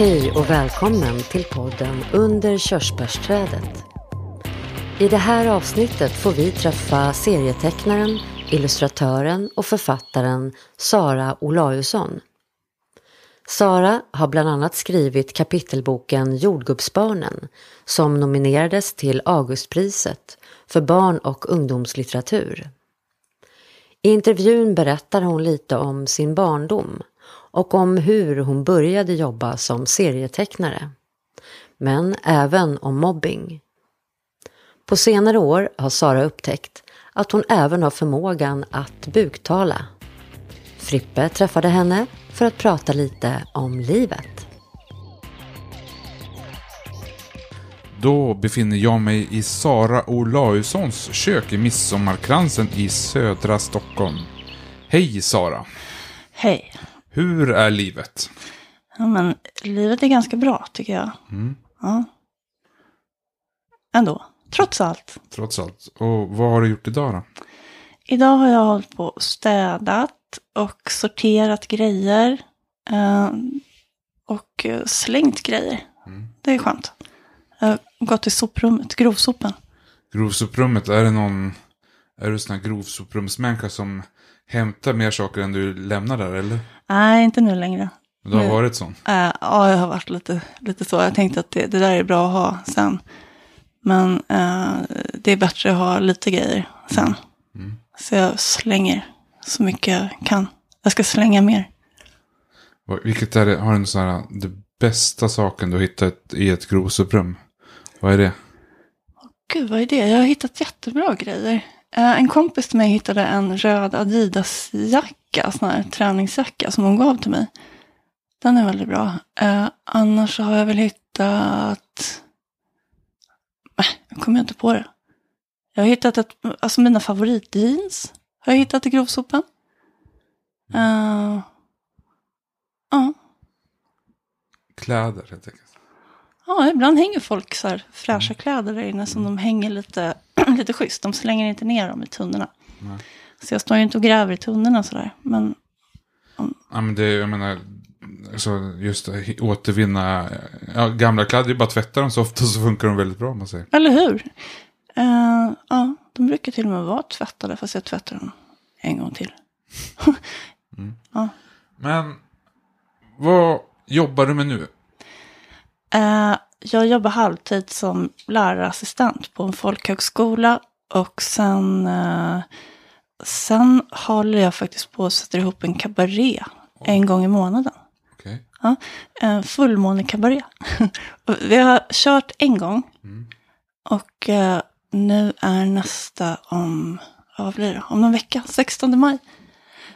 Hej och välkommen till podden Under körsbärsträdet. I det här avsnittet får vi träffa serietecknaren, illustratören och författaren Sara Olausson. Sara har bland annat skrivit kapitelboken Jordgubbsbarnen som nominerades till Augustpriset för barn och ungdomslitteratur. I intervjun berättar hon lite om sin barndom och om hur hon började jobba som serietecknare. Men även om mobbing. På senare år har Sara upptäckt att hon även har förmågan att buktala. Frippe träffade henne för att prata lite om livet. Då befinner jag mig i Sara Olaussons kök i Midsommarkransen i södra Stockholm. Hej Sara! Hej. Hur är livet? Ja, men livet är ganska bra tycker jag. Mm. Ja. Ändå, trots allt. Trots allt. Och vad har du gjort idag då? Idag har jag hållit på och städat och sorterat grejer. eh, och eh, slängt grejer. Mm. Det är skönt. Jag har gått till soprummet, grovsopen. Grovsoprummet, är det någon... Är du sån här grovsoprumsmänniska som hämtar mer saker än du lämnar där, eller? Nej, inte nu längre. Du har Nej. varit sån? Eh, ja, jag har varit lite, lite så. Jag tänkte att det, det där är bra att ha sen. Men eh, det är bättre att ha lite grejer sen. Mm. Så jag slänger så mycket jag kan. Jag ska slänga mer. Vilket är det, har du sån här, det bästa saken du har hittat i ett grovsoprum? Vad är det? Gud, vad är det? Jag har hittat jättebra grejer. Eh, en kompis till mig hittade en röd Adidas-jacka, sån här träningsjacka som hon gav till mig. Den är väldigt bra. Eh, annars så har jag väl hittat... Nej, jag kommer inte på det. Jag har hittat ett, alltså mina favoritjeans har jag hittat i grovsopen. Eh, Ja, Kläder helt enkelt. Ja, ibland hänger folk så här fräscha kläder där inne som de hänger lite, lite schysst. De slänger inte ner dem i tunnorna. Nej. Så jag står ju inte och gräver i tunnorna sådär. Men Ja men det, jag menar, alltså just återvinna, ja, gamla kläder, det är bara att tvätta dem så ofta så funkar de väldigt bra om man säger. eller hur? Eh, ja, de brukar till och med vara tvättade fast jag tvättar dem en gång till. Men, vad jobbar du med nu? Eh, jag jobbar halvtid som lärarassistent på en folkhögskola. Och sen, eh, sen håller jag faktiskt på att sätta ihop en kabaré en gång i månaden. Okej. Ja, en fullmånekabaré. Vi har kört en gång. Mm. Och eh, nu är nästa om, vad blir det? Om någon vecka, 16 maj.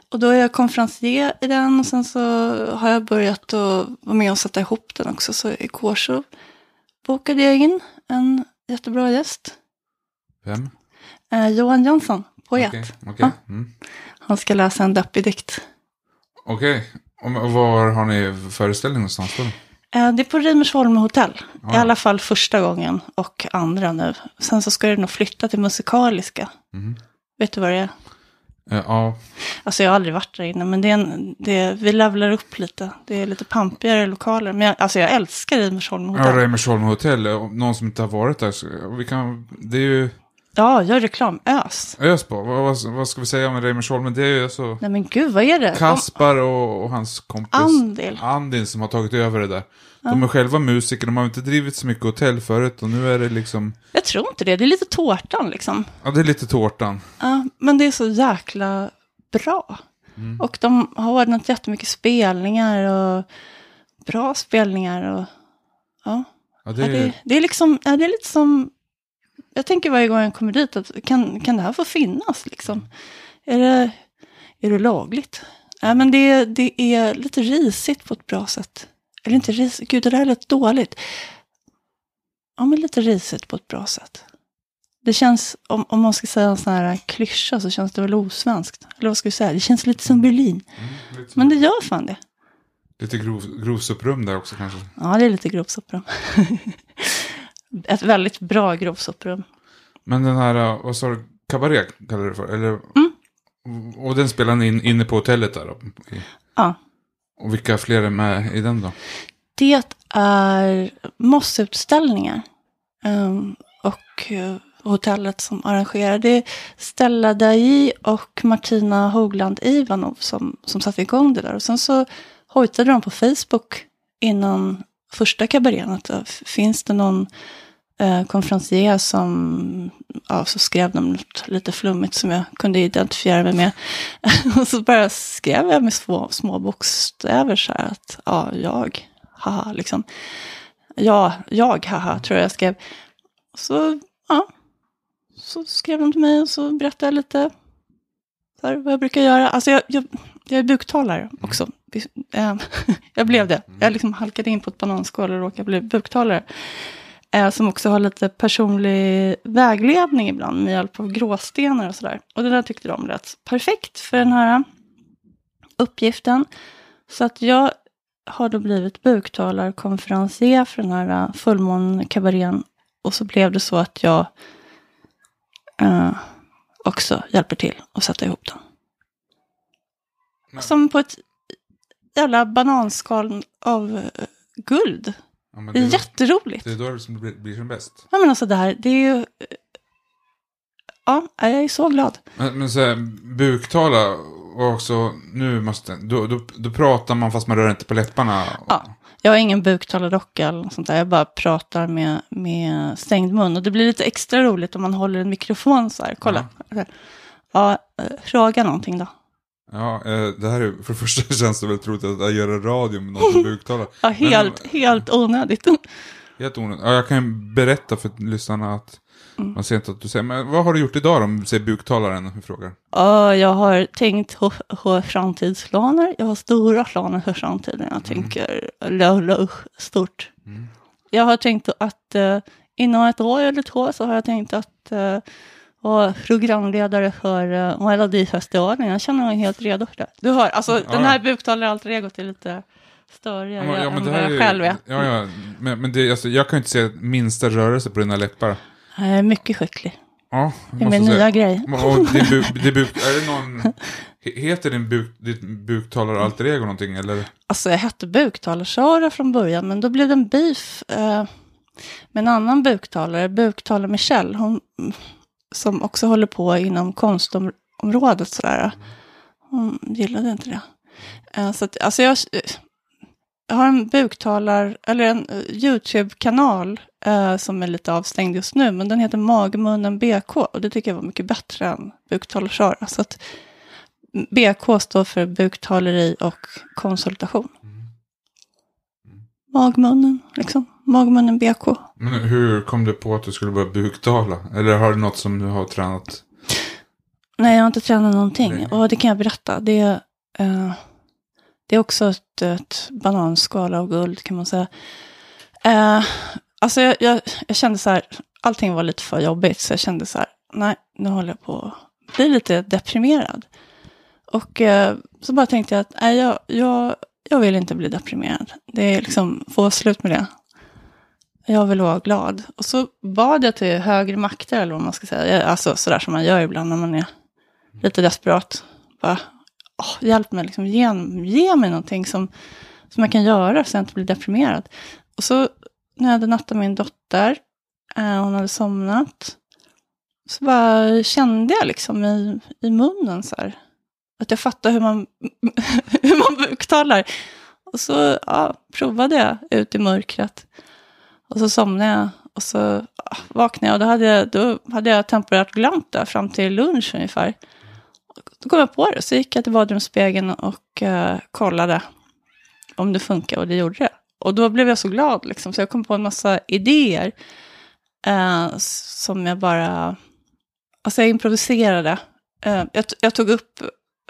Och då är jag konferencier i den och sen så har jag börjat att vara med och sätta ihop den också. Så igår så bokade jag in en jättebra gäst. Vem? Eh, Johan Jönsson, poet. Okej. Ja. Mm. Han ska läsa en deppig dikt. Okej. Och var har ni föreställning någonstans då? Eh, Det är på Reimersholm hotell. Ja. I alla fall första gången och andra nu. Sen så ska det nog flytta till Musikaliska. Mhm. Vet du vad det är? Eh, ja, Alltså jag har aldrig varit där inne, men det är en, det är, vi levlar upp lite. Det är lite pampigare lokaler. Men jag, alltså jag älskar Reimersholm ja hotell. Reimersholm hotell, eh, om någon som inte har varit där, så, vi kan, det är ju Ja, gör reklam. Ös. ös på. Vad, vad, vad ska vi säga om Reimersholm? Det är ju alltså Nej men gud, vad är det? Kaspar och, och hans kompis Andil. Andin som har tagit över det där. De är själva musiker, de har inte drivit så mycket hotell förut och nu är det liksom, Jag tror inte det. Det är lite tårtan liksom. ja det är lite tårtan. Ja, men det är så jäkla bra. Och de har ordnat jättemycket spelningar och bra spelningar. Och, ja. Ja, det Ja, är, det, det är liksom, ja, det är lite som, jag tänker varje gång jag kommer dit, att kan, kan det här få finnas liksom? Är det, är det lagligt? Ja, men det, det är lite risigt på ett bra sätt. Eller inte risigt, gud det där är lite dåligt. Ja, men lite risigt på ett bra sätt. Det känns, om, om man ska säga en sån här klyscha så känns det väl osvenskt. Eller vad ska vi säga? Det känns lite som Berlin. mm, Men det gör fan det. lite grov, grovsoprum där också kanske. Ja, det är lite grovsoprum. Ett väldigt bra grovsoprum. Men den här, äh, vad sa du, kabaré kallar du det för? Eller, Och den spelar ni in, inne på hotellet där då? Ja. Och vilka fler är med i den då? Det är Mossutställningar. Um, och uh, hotellet som arrangerar. Det är Stella Dai och Martina Hogland Ivanov som, som satte igång det där. Och sen så hojtade de på Facebook innan första kabarén att uh, finns det någon eh, konferencier som, ja, så skrev de något lite flummigt som jag kunde identifiera mig med. och så bara skrev jag med små, små bokstäver så här att, ja, jag, haha, liksom. Ja, jag, haha, tror jag jag skrev. Så, ja, så skrev de till mig och så berättade jag lite så här, vad jag brukar göra. Alltså jag, jag, jag är buktalare också. Mm. jag blev det. Jag liksom halkade in på ett bananskal och råkade bli buktalare eh, som också har lite personlig vägledning ibland med hjälp av gråstenar och sådär. Och det där tyckte de lät perfekt för den här uppgiften. Så att jag har då blivit buktalarkonferencier för den här fullmånekabarén. Och så blev det så att jag eh, också hjälper till att sätta ihop den. Men. Som på ett jävla bananskal av eh, guld. Ja, det, är jätteroligt. Det är då det som blir, blir som bäst. Ja, men alltså det här, det är ju... Ja, jag är så glad. Men, men så här, buktala och också, nu måste, då, då, då pratar man fast man rör inte på läpparna. Ja, jag har ingen buktalardocka eller något sånt där. Jag bara pratar med, med stängd mun. Och det blir lite extra roligt om man håller en mikrofon så här. Kolla. Ja, ja eh, fråga någonting då. Ja, eh, det här är, för det första känns det väldigt roligt att göra radio med någon som buktalar. ja, helt, Men, helt onödigt. helt onödigt. Ja, jag kan berätta för lyssnarna att mm. man ser inte att du säger, men vad har du gjort idag om säger buktalaren? Frågar. Ja, jag har tänkt på, på framtidsplaner. Jag har stora planer för framtiden. Jag mm. tänker mm. stort. Mm. Jag har tänkt att uh, inom ett år eller två så har jag tänkt att uh, och programledare för uh, Melodifestivalen. Jag känner mig helt redo för det. Du hör, alltså ja, den här buktalare alter egot är lite större ja, ja, än vad jag själv är. Ja, ja, men, men det, alltså, jag kan inte se minsta rörelse på dina läppar. Jag är mycket skicklig. Ja, det är min nya grej. Och din buk, din buk, är det någon, heter din buk, ditt buktalare alter ego någonting eller? Alltså jag hette buktalar från början, men då blev det en beef eh, med en annan buktalare, buktalare Michelle. Hon som också håller på inom konstområdet sådär. Hon gillade inte det. Eh, så att, alltså jag, jag har en buktalar, eller en eh, YouTube-kanal eh, som är lite avstängd just nu, men den heter Magmunnen BK och det tycker jag var mycket bättre än buktalarsara. Så att BK står för buktaleri och konsultation. Magmunnen, liksom. Magmunnen BK. Men hur kom du på att du skulle börja buktala? Eller har du något som du har tränat? Nej, jag har inte tränat någonting. Nej. Och det kan jag berätta. Det är, uh, det är också ett, ett bananskal av guld kan man säga. Uh, alltså jag, jag, jag, kände så här, allting var lite för jobbigt. Så jag kände så här, nej, nu håller jag på att bli lite deprimerad. Och uh, så bara tänkte jag att nej, jag, jag jag vill inte bli deprimerad. Det är liksom, få slut med det. Jag vill vara glad. Och så bad jag till högre makter, eller vad man ska säga. Alltså sådär som man gör ibland när man är lite desperat. Bara, åh, hjälp mig, liksom, ge, ge mig någonting som, som jag kan göra så jag inte blir deprimerad. Och så när jag hade nattat min dotter, eh, hon hade somnat, så bara kände jag liksom i, i munnen så här, att jag fattar hur man, hur man buktalar. Och så ja, provade jag ut i mörkret. Och så somnade jag. Och så ah, vaknade jag och då hade jag, då hade jag temporärt glömt det fram till lunch ungefär. Då kom jag på det, så gick jag till badrumsspegeln och uh, kollade om det funkar och det gjorde det. Och då blev jag så glad, liksom, så jag kom på en massa idéer uh, som jag bara... Alltså jag improviserade. Uh, jag, jag, tog upp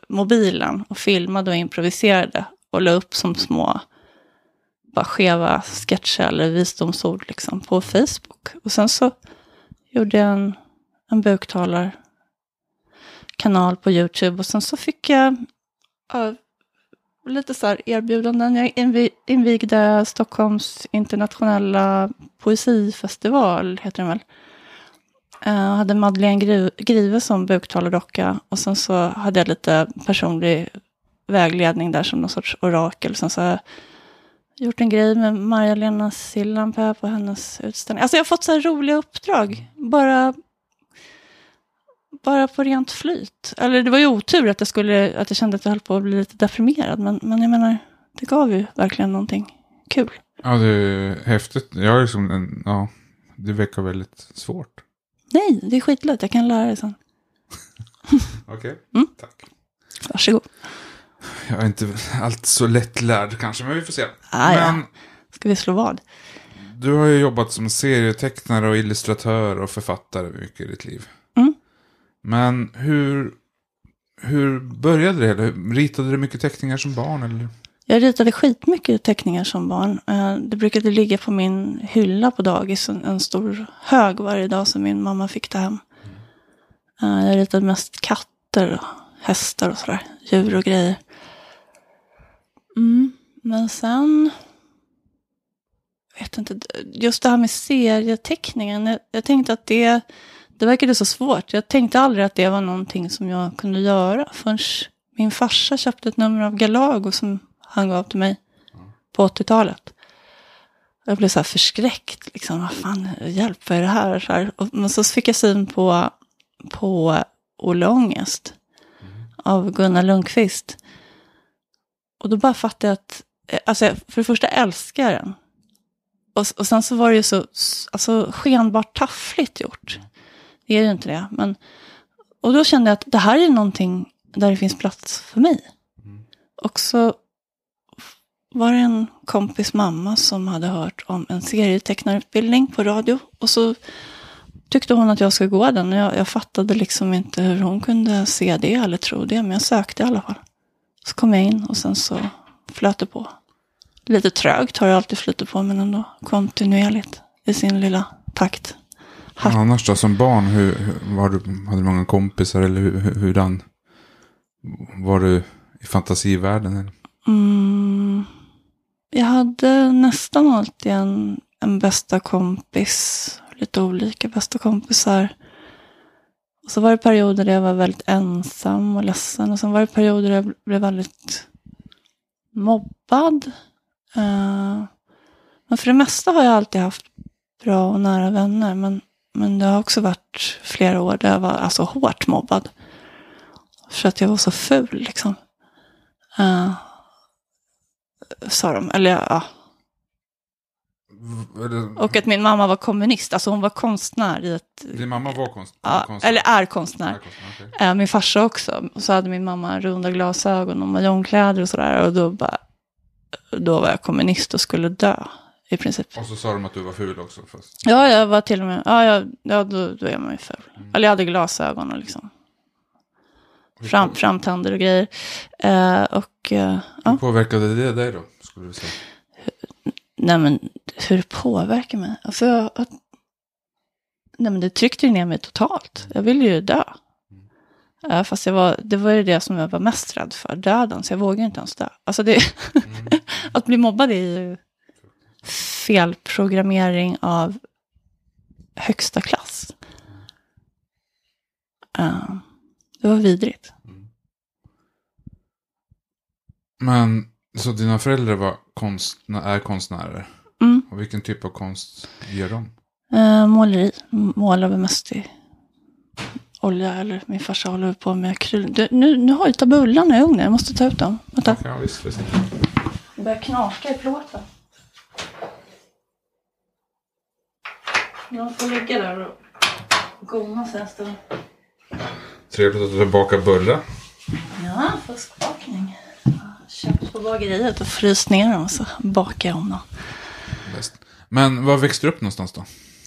mobilen och filmade och improviserade och la upp som små bara skeva sketcher eller visdomsord liksom på Facebook. Och sen så gjorde jag en, en buktalarkanal på YouTube och sen så fick jag uh, lite så här erbjudanden. Jag invigde Stockholms internationella poesifestival, heter den väl. Eh, jag uh, hade Madeleine Grive som buktalardocka och sen så hade jag lite personlig vägledning där som någon sorts orakel. Sen så gjort en grej med Marja-Lena Sillanpää på hennes utställning. Alltså jag har fått så här roliga uppdrag. Bara, bara på rent flyt. Eller det var ju otur att jag, skulle, att jag kände att jag höll på att bli lite deprimerad. Men, men jag menar, det gav ju verkligen någonting kul. Ja, det är häftigt. Jag är liksom en, ja, det verkar väldigt svårt. Nej, det är skitlätt. Jag kan lära dig sen. Okej, Mm. tack. Varsågod. Jag är inte alltid så lättlärd kanske, men vi får se. Ah, ja. men Ska vi slå vad? du har ju jobbat som serietecknare och illustratör och författare mycket i ditt liv. Mm. Men hur, hur började det hela? Ritade du mycket teckningar som barn? Eller? Jag ritade skitmycket teckningar som barn. Eh, Det brukade ligga på min hylla på dagis, en, stor hög varje dag som min mamma fick ta hem. Eh, Jag ritade mest katter och hästar och sådär, djur och grejer. Mm. Men sen, jag vet inte, just det här med serieteckningen, jag, jag tänkte att det, det verkade så svårt. Jag tänkte aldrig att det var någonting som jag kunde göra förrän min farsa köpte ett nummer av Galago som han gav till mig på 80-talet. Jag blev så här förskräckt, liksom, vad fan, hjälp, vad är det här? Så här. Och, men så fick jag syn på, på Olle Ångest av Gunnar Lundqvist. Och då bara fattade jag att, eh, alltså för det första älskar jag den. Och, och sen så var det ju så alltså, skenbart taffligt gjort. Det är ju inte det. Men, och då kände jag att det här är någonting där det finns plats för mig. Och så var det en kompis mamma som hade hört om en serietecknarutbildning på radio. Och så tyckte hon att jag skulle gå den. Jag, jag fattade liksom inte hur hon kunde se det eller tro det. Men jag sökte i alla fall. Så kom jag in och sen så flöt det på. Lite trögt har det alltid flutit på, men ändå kontinuerligt i sin lilla takt. Hatt- Annars då, som barn, hur, hur, var du, hade du många kompisar eller hur, hur, hurdan var du i fantasivärlden? Eller? Mm, jag hade nästan alltid en, en bästa kompis. Lite olika bästa kompisar. Och så var det perioder där jag var väldigt ensam och ledsen. Och sen var det perioder där jag blev väldigt mobbad. Eh, men för det mesta har jag alltid haft bra och nära vänner. Men, men det har också varit flera år där jag var alltså hårt mobbad. För att jag var så ful liksom. Uh, sa de. Eller ja. Och att min mamma var kommunist. Alltså hon var konstnär i ett... Din mamma var konst, Ja, konstnär? eller är konstnär. Är konstnär, okej. Eh, Min farsa också. Och så hade min mamma runda glasögon och majonkläder och sådär. Och då, bara, då var jag kommunist och skulle dö. I princip. Och så sa de att du var ful också. Fast. Ja, jag var till och med... Ja, jag, ja då, då är man ju ful. Eller jag hade glasögon och liksom fram, framtänder och grejer. Eh, och... eh, hur påverkade det dig då? Skulle du säga? Nej men hur det påverkar mig? Alltså, jag, att, nej men det tryckte ner mig totalt. Jag ville ju dö. Eh, fast jag var, det var ju det som jag var mest rädd för, döden. Så jag vågade inte ens dö. Alltså det, att bli mobbad är ju felprogrammering av högsta klass. Eh, det var vidrigt. Men, så dina föräldrar var konstnä- är konstnärer? Mm. Och vilken typ av konst gör de? Eh, måleri. Målar vi mest i olja. Eller min farsa håller på med akryl. Du, nu, nu har jag tabullarna i ugnen. Jag måste ta ut dem. Vänta. Ja, visst, visst. Det börjar knaka i plåten. De får ligga där och gomma sig en stund. Trevligt att du bakar bullar. Ja, fuskbakning. På bageriet och fryst ner dem och så bakar jag om dem. Bäst. Men var växte du upp någonstans då?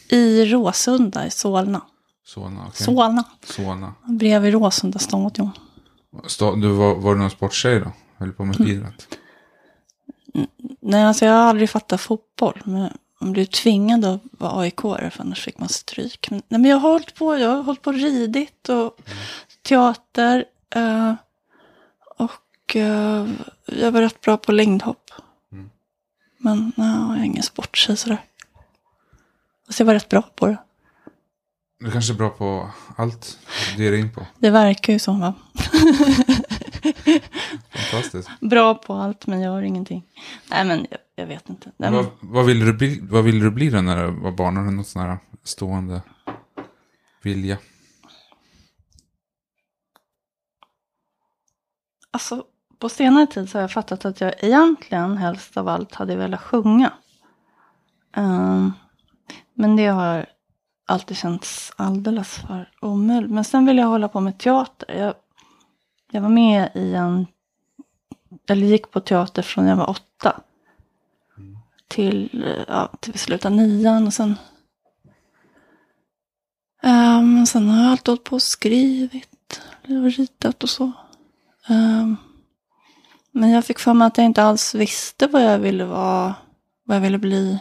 I Råsunda i Solna. Solna, okej. Solna. Solna. Bredvid Råsunda stadion. Sta- Du var, var du någon sporttjej då? Höll på med Mm. idrott? Nej, alltså jag har aldrig fattat fotboll. Men man blev tvingad att vara aik för annars fick man stryk. Men, nej, men jag har hållit på, jag har hållit på ridit och teater. eh, och eh, jag var rätt bra på längdhopp. Mm. Men nej, jag är ingen sporttjej sådär. Fast jag var rätt bra på det. Du kanske är bra på allt du ger dig in på. Det verkar ju som va. Fantastiskt. Bra på allt men gör ingenting. Nej men jag, jag vet inte. Men, Vad, vad, ville du bli, vad ville du bli då när du var barn? Har du något sån här stående vilja? alltså, på senare tid så har jag fattat att jag egentligen helst av allt hade velat sjunga. Um, men det har alltid känts alldeles för omöjligt. Men sen vill jag hålla på med teater. Jag, jag var med i en, eller gick på teater från jag var åtta. Till, eh, ja, till vi slutade nian och sen. Um, sen har jag alltid hållit på och skrivit och ritat och så. Um, men jag fick för mig att jag inte alls visste vad jag ville vara, vad jag ville bli.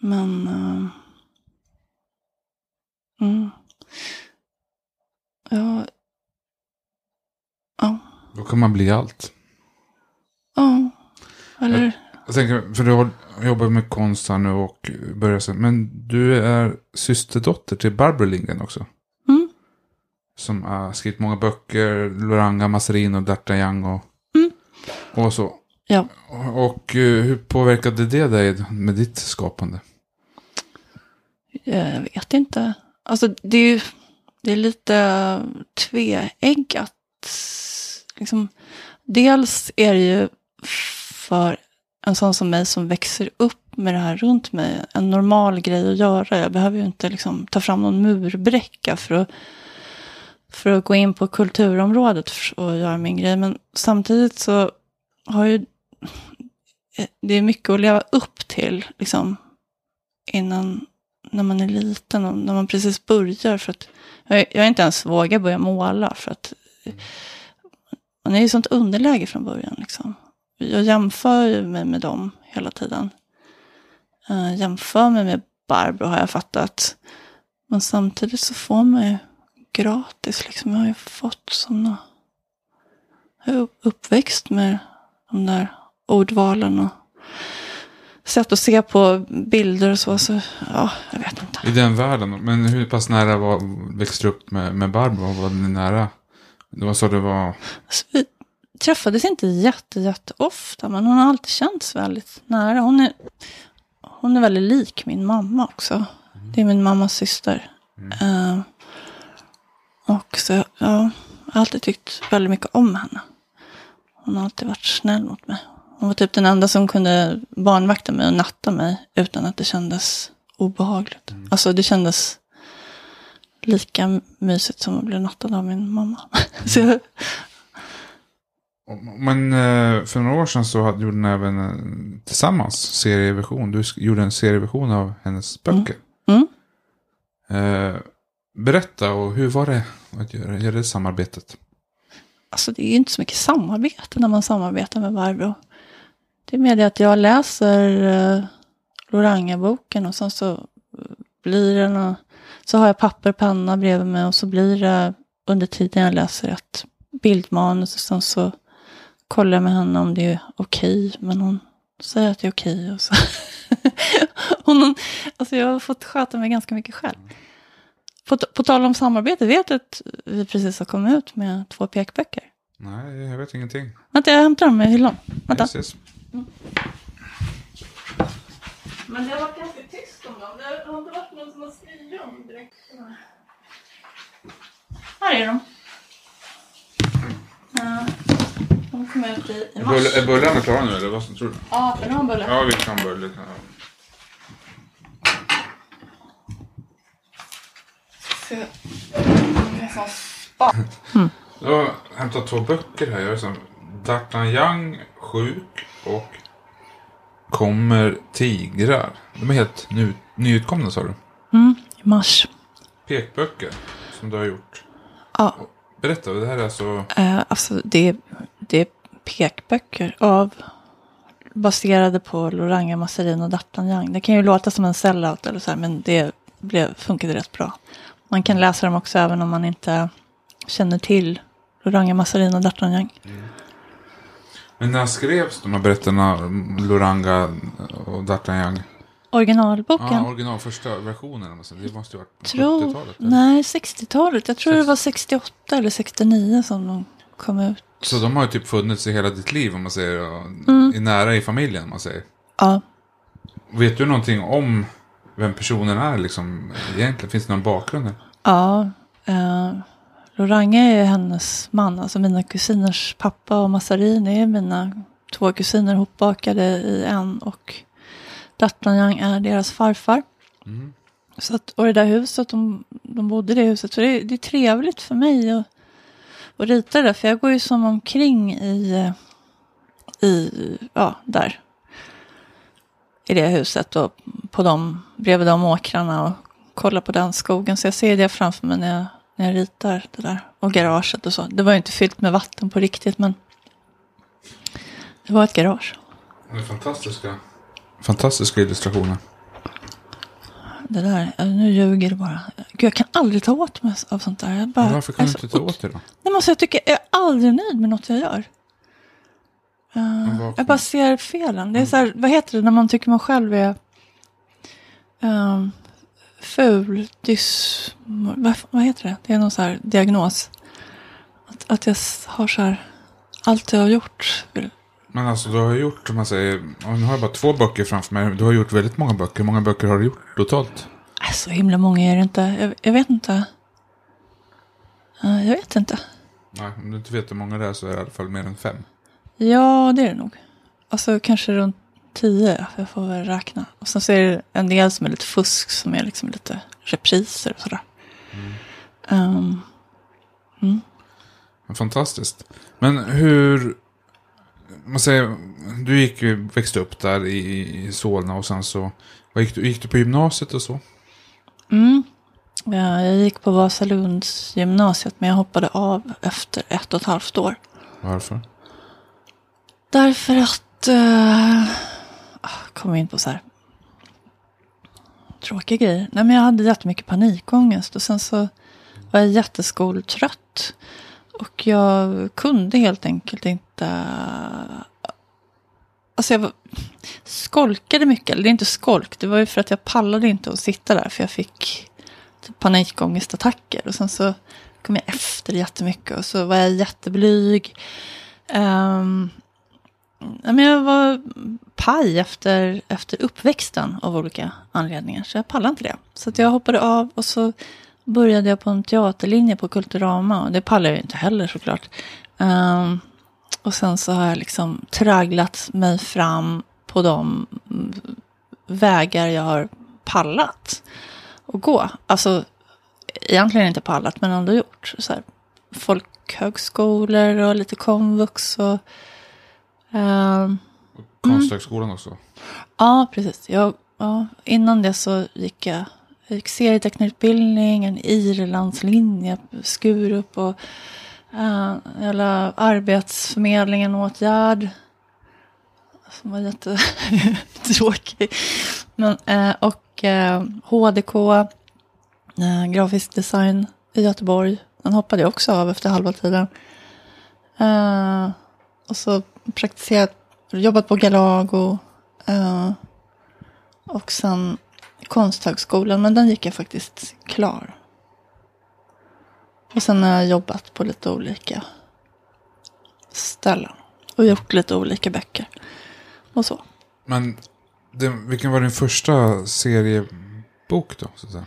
Men... ehm, mm. Ja. Ja. Då kan man bli allt. Ja. Eller... Jag tänker, för du har jobbat med konst här nu och börjat sen. Men du är systerdotter till Barbro Lindgren också. Som har skrivit många böcker. Loranga, Masserino, D'Artagnan och, Mm. och så. Ja. Och eh, hur påverkade det dig med ditt skapande? Jag vet inte. Alltså det är ju det är lite tveeggat. Liksom, dels är det ju för en sån som mig som växer upp med det här runt mig en normal grej att göra. Jag behöver ju inte liksom ta fram någon murbräcka för att, för att gå in på kulturområdet och göra min grej. Men samtidigt så har ju det är mycket att leva upp till liksom innan när man är liten och när man precis börjar. För att jag, jag har inte ens vågat börja måla för att man är i sånt underläge från början. Liksom. Jag jämför ju mig med dem hela tiden. Uh, jämför mig med Barbro har jag fattat. Men samtidigt så får man ju gratis. Liksom. Jag har ju fått sådana... Jag är upp- uppväxt med de där ordvalen och sätt att se på bilder och så. så ja, jag vet inte. I den världen. Men hur pass nära var, växte du upp med, med Barbro? Var ni nära? Det var så det var. Alltså, vi träffades inte jätte, jätte ofta, men hon har alltid känts väldigt nära. Hon är, hon är väldigt lik min mamma också. Det är min mammas syster. Eh, och så, ja, jag har alltid tyckt väldigt mycket om henne. Hon har alltid varit snäll mot mig. Hon var typ den enda som kunde barnvakta mig och natta mig utan att det kändes obehagligt. Alltså det kändes lika mysigt som att bli nattad av min mamma. så Men eh, för några år sedan så gjorde ni även tillsammans serieversion. Du gjorde en serieversion av hennes böcker. Mm. Eh, berätta, och hur var det att göra, göra det samarbetet? Alltså det är ju inte så mycket samarbete när man samarbetar med Barbro. Det är mer det att jag läser eh, uh, Loranga-boken och sen så eh, blir det någon, så har jag papper och penna bredvid mig och så blir det under tiden jag läser ett bildmanus och sen så kollar jag med henne om det är okej. Men hon säger att det är okej och så. hon, alltså jag har fått sköta mig ganska mycket själv. På, på tal om samarbete, vet du att vi precis har kommit ut med två pekböcker? Nej, jag vet ingenting. Vänta, jag hämtar dem i hyllan. Vänta. Yes, yes. Men det har varit ganska tyst om dem. Det har inte varit någon som har skrivit om direkt. Här är de. Ja, de kom ut i, mars. är bullarna klara nu eller vad som tror du? Ja, den har en bulle. Ja, vi kan. Så- är sån spa. Jag har hämtat två böcker här. Jag är som D'Artagnan sjuk och Kommer tigrar. De är helt ny, nyutkomna sa du. Mm, i mars. Pekböcker som du har gjort. Ja, Berätta, det här är alltså... eh, alltså det, det är pekböcker av baserade på Loranga, Masserin och D'Artagnan. Det kan ju låta som en sellout eller så här, men det blev, funkade rätt bra. Man kan läsa dem också även om man inte känner till Loranga, Masserin och D'Artagnan. Men när skrevs de här berättelserna? Loranga och D'Artagnan? Originalboken? Ja, original första versionen. Det måste ju ha varit tror, 70-talet. eller? nej, 60-talet. Jag tror det Sex- var 68 eller 69 som de kom ut. Så de har ju typ funnits i hela ditt liv om man säger. Mm. I nära i familjen om man säger. Ja, Vet du någonting om vem personen är liksom egentligen? Finns det någon bakgrund? här? ja. Eh, Lorange är hennes man, alltså mina kusiners pappa och Massarini är mina två kusiner hopbakade i en och D'Artagnan är deras farfar. Mm. Så att, och det där huset, de, de bodde i det huset. Så det, det är trevligt för mig att, att rita det där. För jag går ju som omkring i, i ja, där. I det huset och på de, bredvid de åkrarna och kollar på den skogen. Så jag ser det framför mig när jag, när jag ritar det där. Och garaget och så. Det var ju inte fyllt med vatten på riktigt men det var ett garage. Det är fantastiska. Fantastiska illustrationer. Det där, nu ljuger du bara. Gud, jag kan aldrig ta åt mig av sånt där. Jag bara, Men varför kan du inte ta åt dig då? Nej, men alltså, jag tycker jag är aldrig nöjd med något jag gör. Vad- jag bara ser felen. Det är så här, vad heter det när man tycker man själv är um, ful, dys... Vad, vad heter det? Det är någon så här diagnos. Att, att jag har så här, allt jag har gjort. Men alltså du har gjort, om man säger, nu har jag bara två böcker framför mig. Du har gjort väldigt många böcker. Hur många böcker har du gjort totalt? Äh, så himla många är det inte. Jag, jag vet inte. Eh, jag vet inte. Nej, om du inte vet hur många det är så är det i alla fall mer än fem. Ja, det är det nog. Alltså kanske runt tio, jag får väl räkna. Och sen så är det en del som är lite fusk, som är liksom lite repriser och sådär. Ehm, Fantastiskt. Men hur... Man säger, du gick ju, växte upp där i, i Solna och sen så... Vad gick, du, gick du på gymnasiet och så? mm. ja, jag gick på Vasalunds gymnasiet, men jag hoppade av efter ett och ett halvt år. Varför? Därför att... Uh, kommer in på så här tråkiga grejer. Nej, men jag hade jättemycket panikångest och sen så var jag jätteskoltrött. Och jag kunde helt enkelt inte... Alltså jag var, skolkade mycket. Eller det är inte skolk. Det var ju för att jag pallade inte att sitta där. För jag fick typ panikångestattacker. Och sen så kom jag efter jättemycket. Och så var jag jätteblyg. Um, men jag var paj efter, efter uppväxten av olika anledningar. Så jag pallade inte det. Så att jag hoppade av och så började jag på en teaterlinje på Kulturama. Och det pallade jag inte heller såklart. Um, och sen så har jag liksom tragglat mig fram på de vägar jag har pallat att gå. Alltså egentligen inte pallat men ändå gjort. Så här, folkhögskolor och lite komvux och ehm, Konsthögskolan också. Ja, precis. Jag, ja, innan det så gick jag, jag gick serietecknarutbildning, en Irlandslinje, Skurup och uh, hela Arbetsförmedlingen åtgärd. Som var jättetråkig. Men, eh, och eh, HDK, eh, grafisk design i Göteborg. Den hoppade jag också av efter halva tiden. Och så praktiserat, jobbat på Galago. eh, och sen Konsthögskolan, men den gick jag faktiskt klar. Och sen har jag jobbat på lite olika ställen. Och gjort lite olika böcker. Och så. Men det, vilken var din första seriebok då? Så att säga?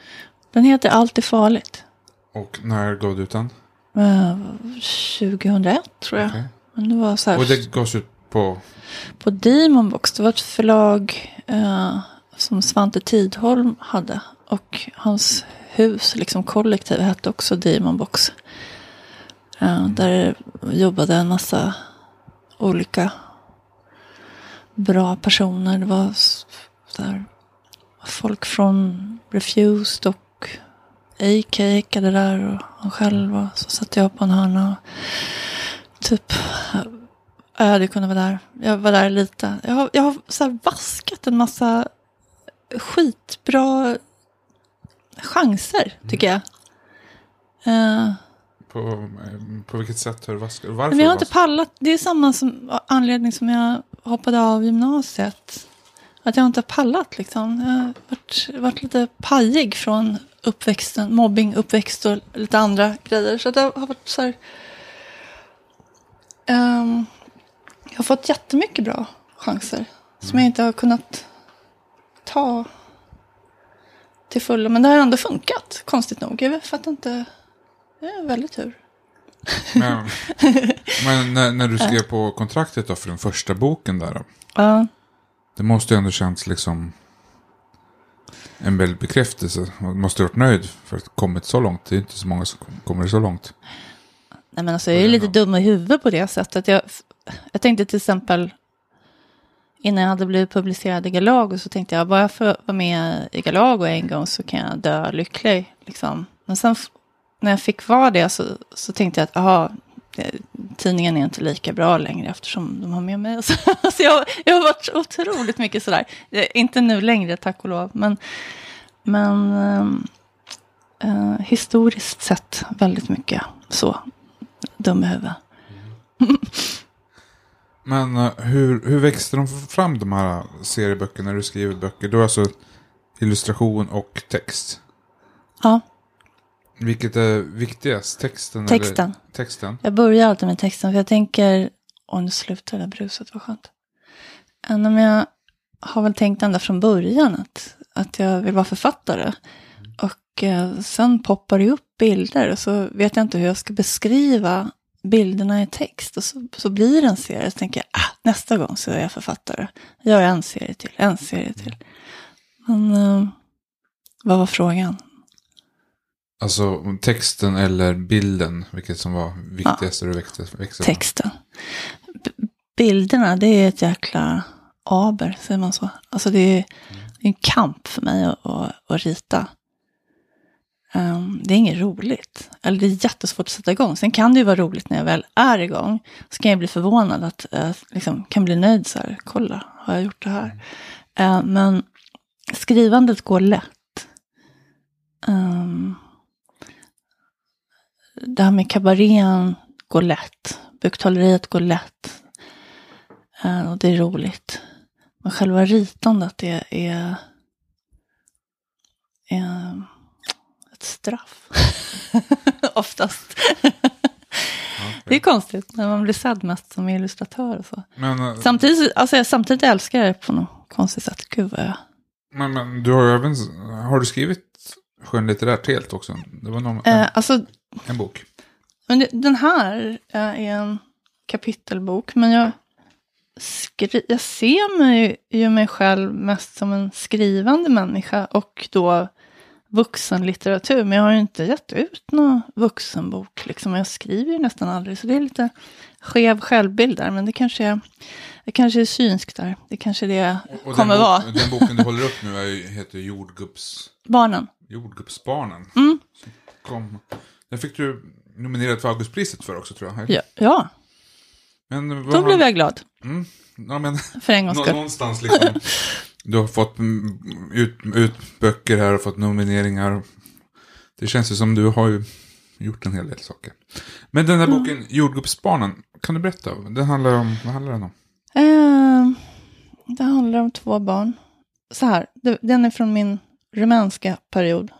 Den heter Allt är farligt. Och när gav du ut den? Eh, 2001 tror jag. Okej. Men det var så här. Och det gavs ut på... På Demonbox, det var ett förlag eh, som Svante Tidholm hade. Och hans hus, liksom kollektiv, hette också Demonbox. Eh, där jobbade en massa olika bra personer. Det var där, folk från Refused och AK ekade där och han själv. Och så satt jag på en hörna. och Typ jag hade kunnat vara där. Jag var där lite. Jag har, jag har så vaskat en massa skitbra chanser, tycker jag. Eh, På, eh, på vilket sätt har du vaskat? Varför men jag har inte pallat. Det är samma som, anledning som jag hoppade av gymnasiet. Att jag inte har pallat liksom. Jag har varit, varit lite pajig från uppväxten, mobbing, uppväxt och lite andra grejer. Så att jag har varit så här... Ehm, jag har fått jättemycket bra chanser. Som jag inte har kunnat ta till fullo. Men det har ändå funkat, konstigt nog. Jag fattar inte. Det är väldigt tur. Men, men när, när du skrev på kontraktet då för den första boken där. Då, Ja. det måste ju ändå känts liksom en väldig bekräftelse. Man måste ha varit nöjd för att ha kommit så långt. Det är inte så många som kommer så långt. Nej, men alltså, jag är lite dum i huvudet på det sättet. Jag, jag tänkte till exempel, innan jag hade blivit publicerad i Galago, så tänkte jag, bara jag får vara med i Galago en gång så kan jag dö lycklig. Liksom. Men sen när jag fick vara det så, så tänkte jag att, aha, det- tidningen är inte lika bra längre eftersom de har med mig. Så, alltså jag, jag har varit otroligt mycket sådär. Eh, Inte nu längre, tack och lov. Men, men ehm, eh, historiskt sett väldigt mycket så dum i huvudet. Men eh, hur, hur växte de fram de här serieböckerna när du skriver böcker? Du har alltså illustration och text. Ja, Vilket är viktigast? Texten? Texten. Eller? Texten. jag börjar alltid med texten för jag tänker, åh nu slutar det där bruset, vad skönt. Men jag har väl tänkt ända från början att, att jag vill vara författare. Och eh, sen poppar det upp bilder och så vet jag inte hur jag ska beskriva bilderna i text. Och så, så blir det en serie. Så tänker jag, ah, nästa gång så är jag författare. Jag gör en serie till, en serie till. Men eh, vad var frågan? Alltså texten eller bilden, vilket som var viktigast när du växte, växte texten. B- bilderna, det är ett jäkla aber, säger man så. Alltså det är, det är en kamp för mig att, att, att rita. Ehm, det är inget roligt. Eller det är jättesvårt att sätta igång. Sen kan det ju vara roligt när jag väl är igång. Så kan jag bli förvånad att jag liksom, kan bli nöjd så här. Kolla, har jag gjort det här? Ehm, men skrivandet går lätt. Ehm, det här med kabarén går lätt. Buktaleriet går lätt. Och det är roligt. Men själva ritandet är, är, är straff. Oftast. Det är konstigt när man blir sedd mest som illustratör och så. Men, eh, Samtidigt, alltså jag, samtidigt älskar jag det på något konstigt sätt. Gud vad jag... men, men du har ju även, har du skrivit skönlitterärt helt också? Det var någon, en, Eh, alltså, en bok. men det- den här eh, är en kapitelbok, men jag, skri- jag ser mig ju mig själv mest som en skrivande människa och då vuxenlitteratur. Men jag har ju inte gett ut någon vuxenbok. Liksom. Jag skriver ju nästan aldrig, så det är lite skev självbild där. Men det kanske är, det kanske är synskt där. Det kanske är det Och kommer den, vara. bok, den boken du håller upp nu är, heter Jordgubbs, Barnen. Jordgubbsbarnen. Mm. Kom. Den fick du nominerad för Augustpriset för också tror jag. Ja, ja, Men, då blev jag glad. Mm, ja, men, För en gångs skull. någonstans liksom. Du har fått ut, ut böcker här och fått nomineringar. Det känns ju som du har ju gjort en hel del saker. Men den här Mm. boken, Jordgubbsbarnen, kan du berätta? Den handlar om, vad handlar den om? Eh, det handlar om två barn. Så här, den är från min rumänska period,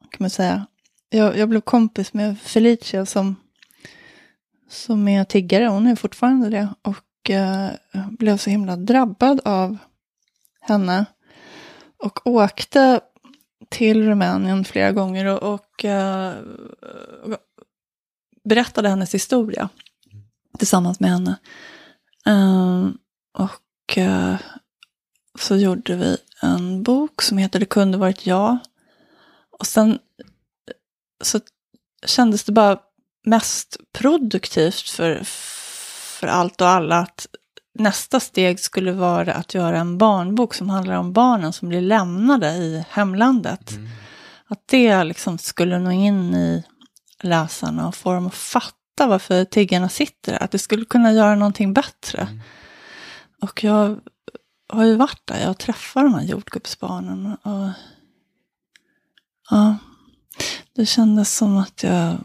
kan man säga. Jag, jag blev kompis med Felicia som, som är tiggare, hon är fortfarande det. Och eh, blev så himla drabbad av henne. Och åkte till Rumänien flera gånger och, och eh, berättade hennes historia tillsammans med henne. Eh, och eh, så gjorde vi en bok som heter Det kunde varit jag. Och sen eh, så kändes det bara mest produktivt för, för allt och alla att nästa steg skulle vara att göra en barnbok som handlar om barnen som blir lämnade i hemlandet. Att det liksom skulle nå in i läsarna och få dem att fatta varför tiggarna sitter där. Att det skulle kunna göra någonting bättre. Och jag har ju varit där, jag har träffat de här jordgubbsbarnen. Och, ja, det kändes som att jag...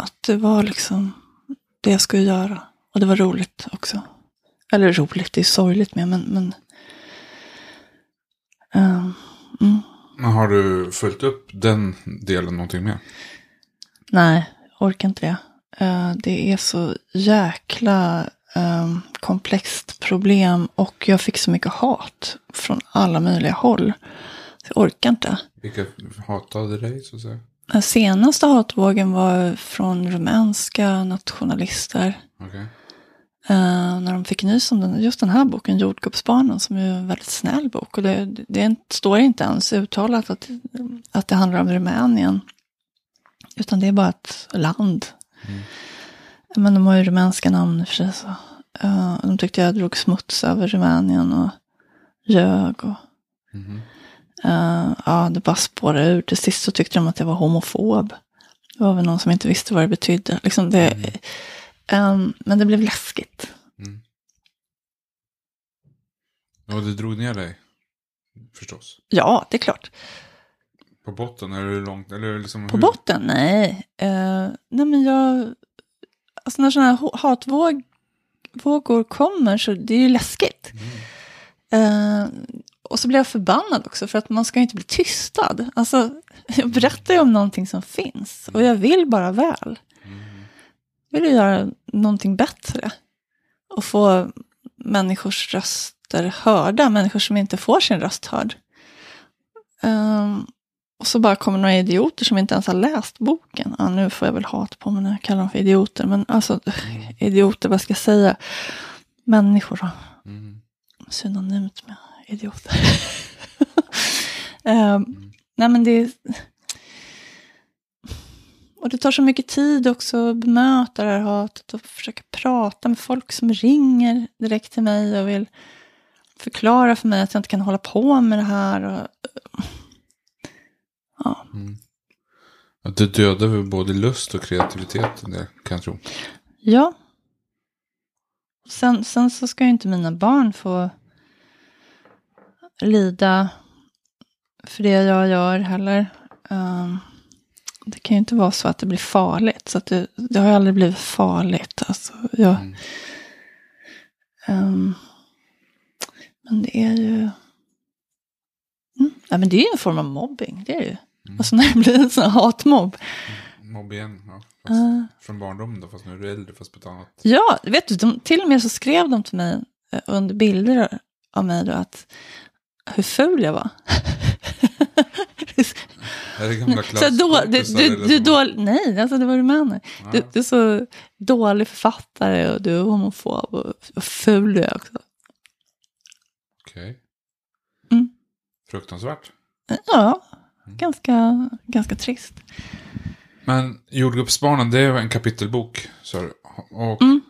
Att det var liksom det jag skulle göra. Och det var roligt också. Eller roligt, det är sorgligt med, men... men ehm, mm. Men Har du följt upp den delen någonting mer? Nej, orkar inte det. Eh, det är så jäkla eh, komplext problem och jag fick så mycket hat från alla möjliga håll. Så jag orkar inte. Vilka hatade dig så att säga? Den senaste hatvågen var från rumänska nationalister. Okej. Eh, när de fick nys om den, just den här boken, Jordgubbsbarnen, som är en väldigt snäll bok. Och det, det står inte ens uttalat att, att det handlar om Rumänien. Utan det är bara ett land. Mm. Men de har ju rumänska namn för sig. Så. Eh, de tyckte jag drog smuts över Rumänien och ljög. Och, Mhm. eh, ja, det bara spårade ur. Till sist så tyckte de att jag var homofob. Det var väl någon som inte visste vad det betydde. Liksom det, Mm. Ehm, men det blev läskigt. Mm. Och det drog ner dig? Förstås. Ja, det är klart. På botten? Eller hur långt? Eller liksom På hur? botten? Nej. Eh, nej, men jag... Alltså när sådana här hatvågor kommer så det är ju läskigt. Eh, och så blir jag förbannad också för att man ska ju inte bli tystad. Alltså, jag berättar ju om någonting som finns och jag vill bara väl. Vill ju göra någonting bättre. Och få människors röster hörda, människor som inte får sin röst hörd. Ehm, och så bara kommer några idioter som inte ens har läst boken. Ja, nu får jag väl hat på mig när jag kallar dem för idioter. Men alltså, idioter, vad ska jag säga? Människor då Mm. synonymt med idioter. Ehm, nej men det är... Och det tar så mycket tid också att bemöta det här hatet och försöka prata med folk som ringer direkt till mig och vill förklara för mig att jag inte kan hålla på med det här. Och, ja, Mm. Att det dödar väl både lust och kreativitet det kan jag tro. ja. Sen, sen så ska ju inte mina barn få lida för det jag gör heller. Ehm, det kan ju inte vara så att det blir farligt. Så det, det har ju aldrig blivit farligt. Alltså, jag, Mm. ehm, men det är ju... Mm, ja, men det är ju en form av mobbing. Det är det ju. Alltså när det blir en sån här hatmobb. Mobb igen. Ja. Fast Eh, Från barndom då, fast nu är du äldre fast på ett annat. Ja, vet du, de, till och med så skrev de till mig eh, under bilder av mig då att hur ful jag var. Är det gamla så då, du, du, du nej, alltså det var rumäner. Du, Ja. du är så dålig författare och du är homofob och, och ful du är också. Okej. Mm. Fruktansvärt. Ja, ganska, ganska trist. Men Jordgubbsbarnen, det är en kapitelbok. du. Och Mm.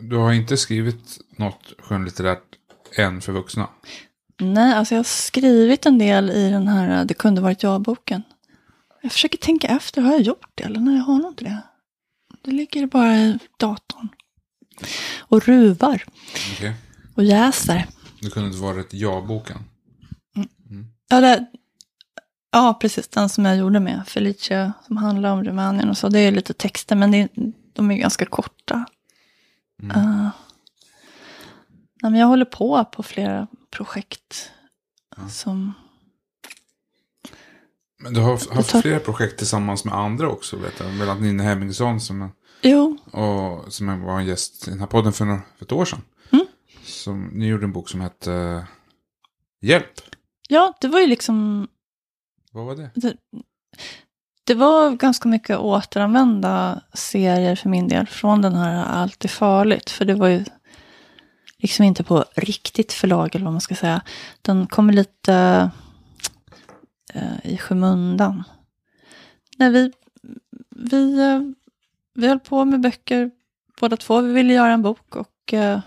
du har inte skrivit något skönlitterärt än för vuxna. Nej, alltså jag har skrivit en del i den här Det kunde varit jag-boken. Jag försöker tänka efter, har jag gjort det eller nej, jag har nog inte det. Det ligger bara i datorn. Och ruvar Okej. och jäser. Det kunde inte vara ett ja-boken. Ja, det, ja, precis. Den som jag gjorde med Felicia som handlar om Rumänien och så. Det är lite texter, men det, de är ganska korta. Mm. Uh, nej, men jag håller på på flera projekt. Som, Men du har haft tar- flera projekt tillsammans med andra också, vet jag. Bland annat Nina Hemmingsson som, jo, och, som var en gäst i den här podden för, några, för ett år sedan. Mm. Som, ni gjorde en bok som hette eh, Hjälp. ja, det var ju liksom Vad var det? det, det var ganska mycket återanvända serier för min del. Från den här Allt är farligt. För det var ju liksom inte på riktigt förlag eller vad man ska säga. Den kommer lite eh, i skymundan. När vi, vi, eh, vi höll på med böcker båda två. Vi ville göra en bok och, eh,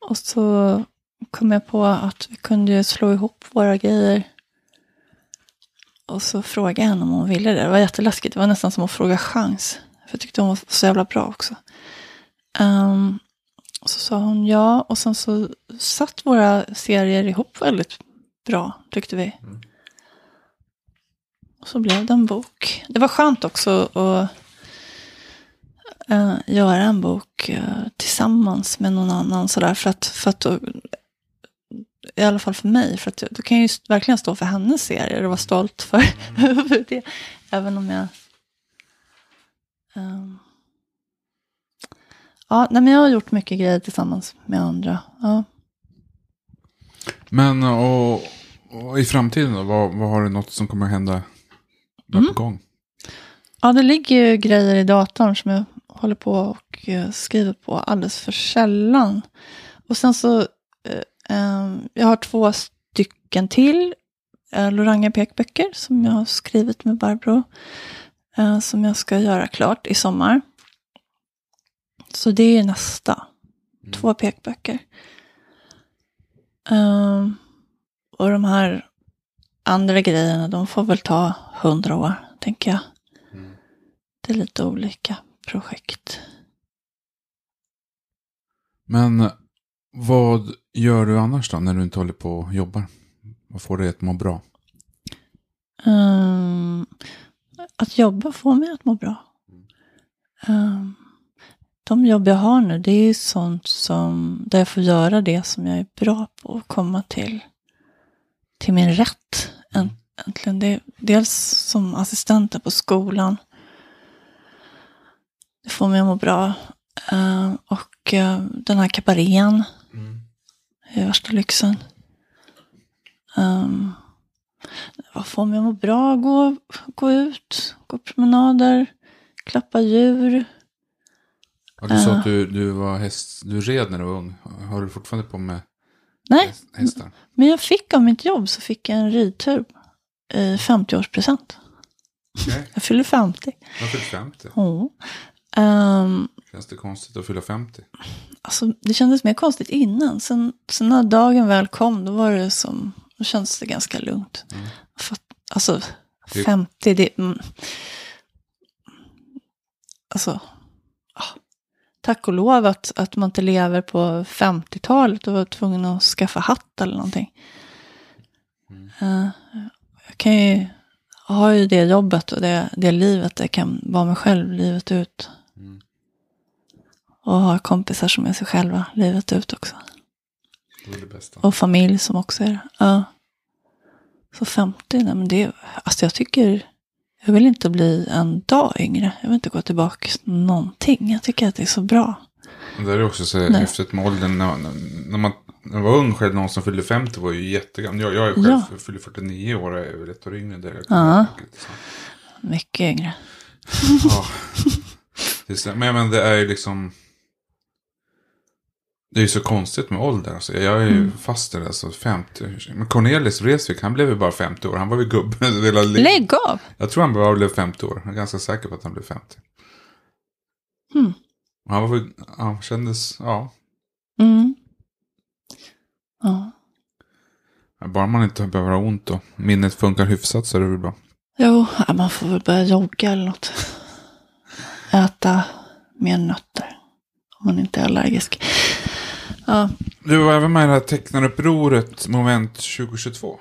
och så kom jag på att vi kunde slå ihop våra grejer. Och så frågade jag henne om hon ville det. Det var jätteläskigt. Det var nästan som att fråga chans. För jag tyckte hon var så jävla bra också. Um, och så sa hon ja. Och sen så satt våra serier ihop väldigt bra, tyckte vi. Och så blev det en bok. Det var skönt också att eh, göra en bok eh, tillsammans med någon annan. Sådär, för att, för att då, I alla fall för mig. För att då kan jag ju verkligen stå för hennes serier och vara stolt för, för det. Även om jag Ehm. ja, nej, men jag har gjort mycket grejer tillsammans med andra. Ja. Men och, och i framtiden då? Vad, vad har du något som kommer att hända där Mm. på gång? ja, det ligger ju grejer i datorn som jag håller på och eh, skriver på alldeles för sällan. Och sen så, eh, eh, jag har två stycken till eh, Loranga pekböcker som jag har skrivit med Barbro. Eh, som jag ska göra klart i sommar. Så det är nästa. Två pekböcker. Ehm, och de här andra grejerna, de får väl ta hundra år, tänker jag. Mm. Det är lite olika projekt. Men vad gör du annars då när du inte håller på och jobbar? Vad får dig att må bra? Ehm, att jobba får mig att må bra. Ehm, de jobb jag har nu, det är sånt som, där jag får göra det som jag är bra på och komma till, till min rätt. Änt- Äntligen. Det dels som assistent på skolan. Det får mig att må bra. Ehm, och eh, den här kabarén är värsta lyxen. Um, vad får mig att må bra? Gå, gå ut, gå promenader, klappa djur. Ja, du sa att du, du var häst, du red när du var ung. Har du fortfarande på med Nej, häst- hästar? men jag fick av mitt jobb så fick jag en ridtur i 50-årspresent. Okej, Jag fyller 50. jag fyllt 50. Oh. Um, Känns det konstigt att fylla 50? alltså, det kändes mer konstigt innan. Sen, sen när dagen väl kom, då var det som, då kändes det ganska lugnt. Mm. För, alltså, Det- 50, det... Mm, alltså, tack och lov att, att man inte lever på 50-talet och var tvungen att skaffa hatt eller någonting. Mm. Eh, jag kan ju, jag har ju det jobbet och det, det livet, jag kan vara mig själv livet ut. Mm. Och ha kompisar som är sig själva livet ut också. Och familj som också är det. Ja. Så 50, nej men det, alltså jag tycker, jag vill inte bli en dag yngre. Jag vill inte gå tillbaka någonting. Jag tycker att det är så bra. Det är också så Nej. häftigt med åldern. När, när man när man var ung själv, någon som fyllde 50 var ju jättegammal. Jag, jag är själv Ja. fyller 49 år och är väl ett år yngre. Där jag Ja. Mycket yngre. Ja. Men, men det är ju liksom... Det är ju så konstigt med ålder. Alltså. Jag är ju Mm. fast det. Alltså 50. Men Cornelis Vreeswijk, han blev ju bara 50 år. Han var ju gubbe hela livet. Lägg av! Jag tror han bara blev 50 år. Jag är ganska säker på att han blev 50. Mm. Han var väl, han kändes, ja. Mm. Ja. Bara man inte behöver ha ont och minnet funkar hyfsat så är det väl bra. Jo, man får väl börja jogga eller något. Äta mer nötter. Om man inte är allergisk. Ja, Du var även med i det här tecknarupproret moment 2022.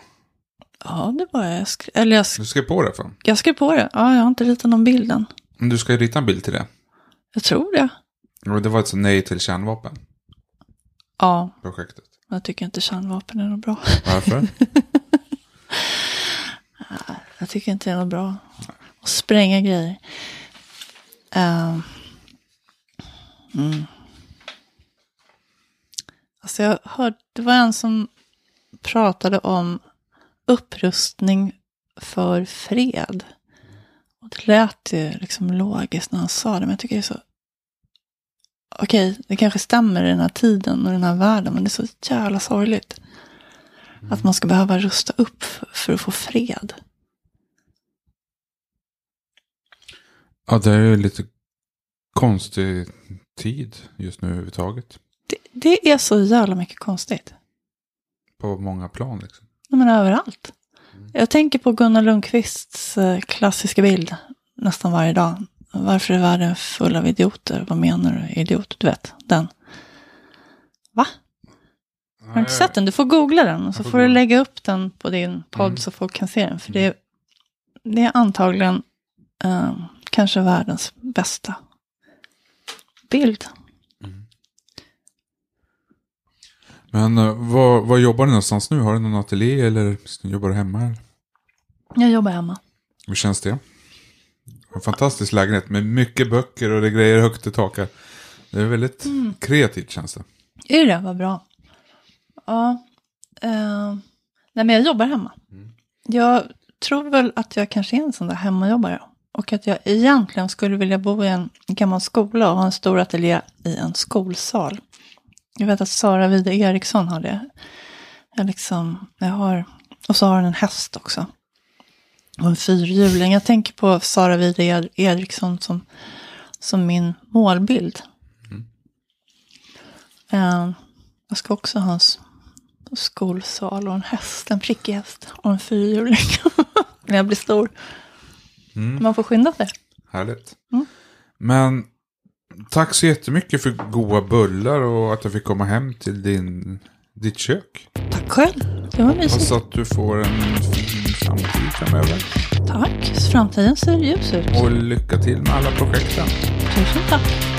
ja det var jag. skrev, eller jag, sk- Du skrev på det för. jag skrev på det. Ja, jag har inte ritat någon bild än. Men du ska ju rita en bild till det. Jag tror det. Och det var ett nej till kärnvapen. Ja, Projektet. jag tycker inte kärnvapen är något bra. Varför? Jag tycker inte det är något bra. Att spränga grejer. Ehm. mm. Alltså jag hörde, det var en som pratade om upprustning för fred. Och det lät ju liksom logiskt när han sa det, men jag tycker det är så... Okej, det kanske stämmer i den här tiden och den här världen, men det är så jävla sorgligt. Att man ska behöva rusta upp för att få fred. ja, det är ju lite konstig tid just nu överhuvudtaget. Det, det är så jävla mycket konstigt. På många plan liksom. Nej, Men överallt. Jag tänker på Gunnar Lundqvists eh, klassiska bild nästan varje dag. Varför är världen full av idioter? Vad menar du idiot? Du vet, den. Va? Har du inte sett den? Du får googla den och så får får du lägga upp den på din podd Mm. så folk kan se den. För det, är, det är antagligen eh, kanske världens bästa bild. Men var, var jobbar du någonstans nu? Har du någon ateljé eller jobbar du hemma? Eller? Jag jobbar hemma. Hur känns det? En fantastisk lägenhet med mycket böcker och det är grejer högt i taket. Det är väldigt kreativt känns det. Är det? Vad bra. Ja. Eh, nej, men jag jobbar hemma. Jag tror väl att jag kanske är en sån där hemmajobbare. Och att jag egentligen skulle vilja bo i en gammal skola och ha en stor ateljé i en skolsal. Jag vet att Sara Wide Eriksson har det. Jag liksom, jag har, och så har hon en häst också. Och en fyrhjuling. Jag tänker på Sara Wide Eriksson som, som min målbild. Eh, jag ska också ha en skolsal och en häst, en prickig häst och en fyrhjuling. När jag blir stor. Man får skynda sig. Härligt. Mm. Men tack så jättemycket för goda bullar och att jag fick komma hem till din, ditt kök. Tack själv. Det var mysigt. Hoppas att du får en fin framtid framöver. Tack. Framtiden ser ljus ut. Och lycka till med alla projekten. Tusen tack.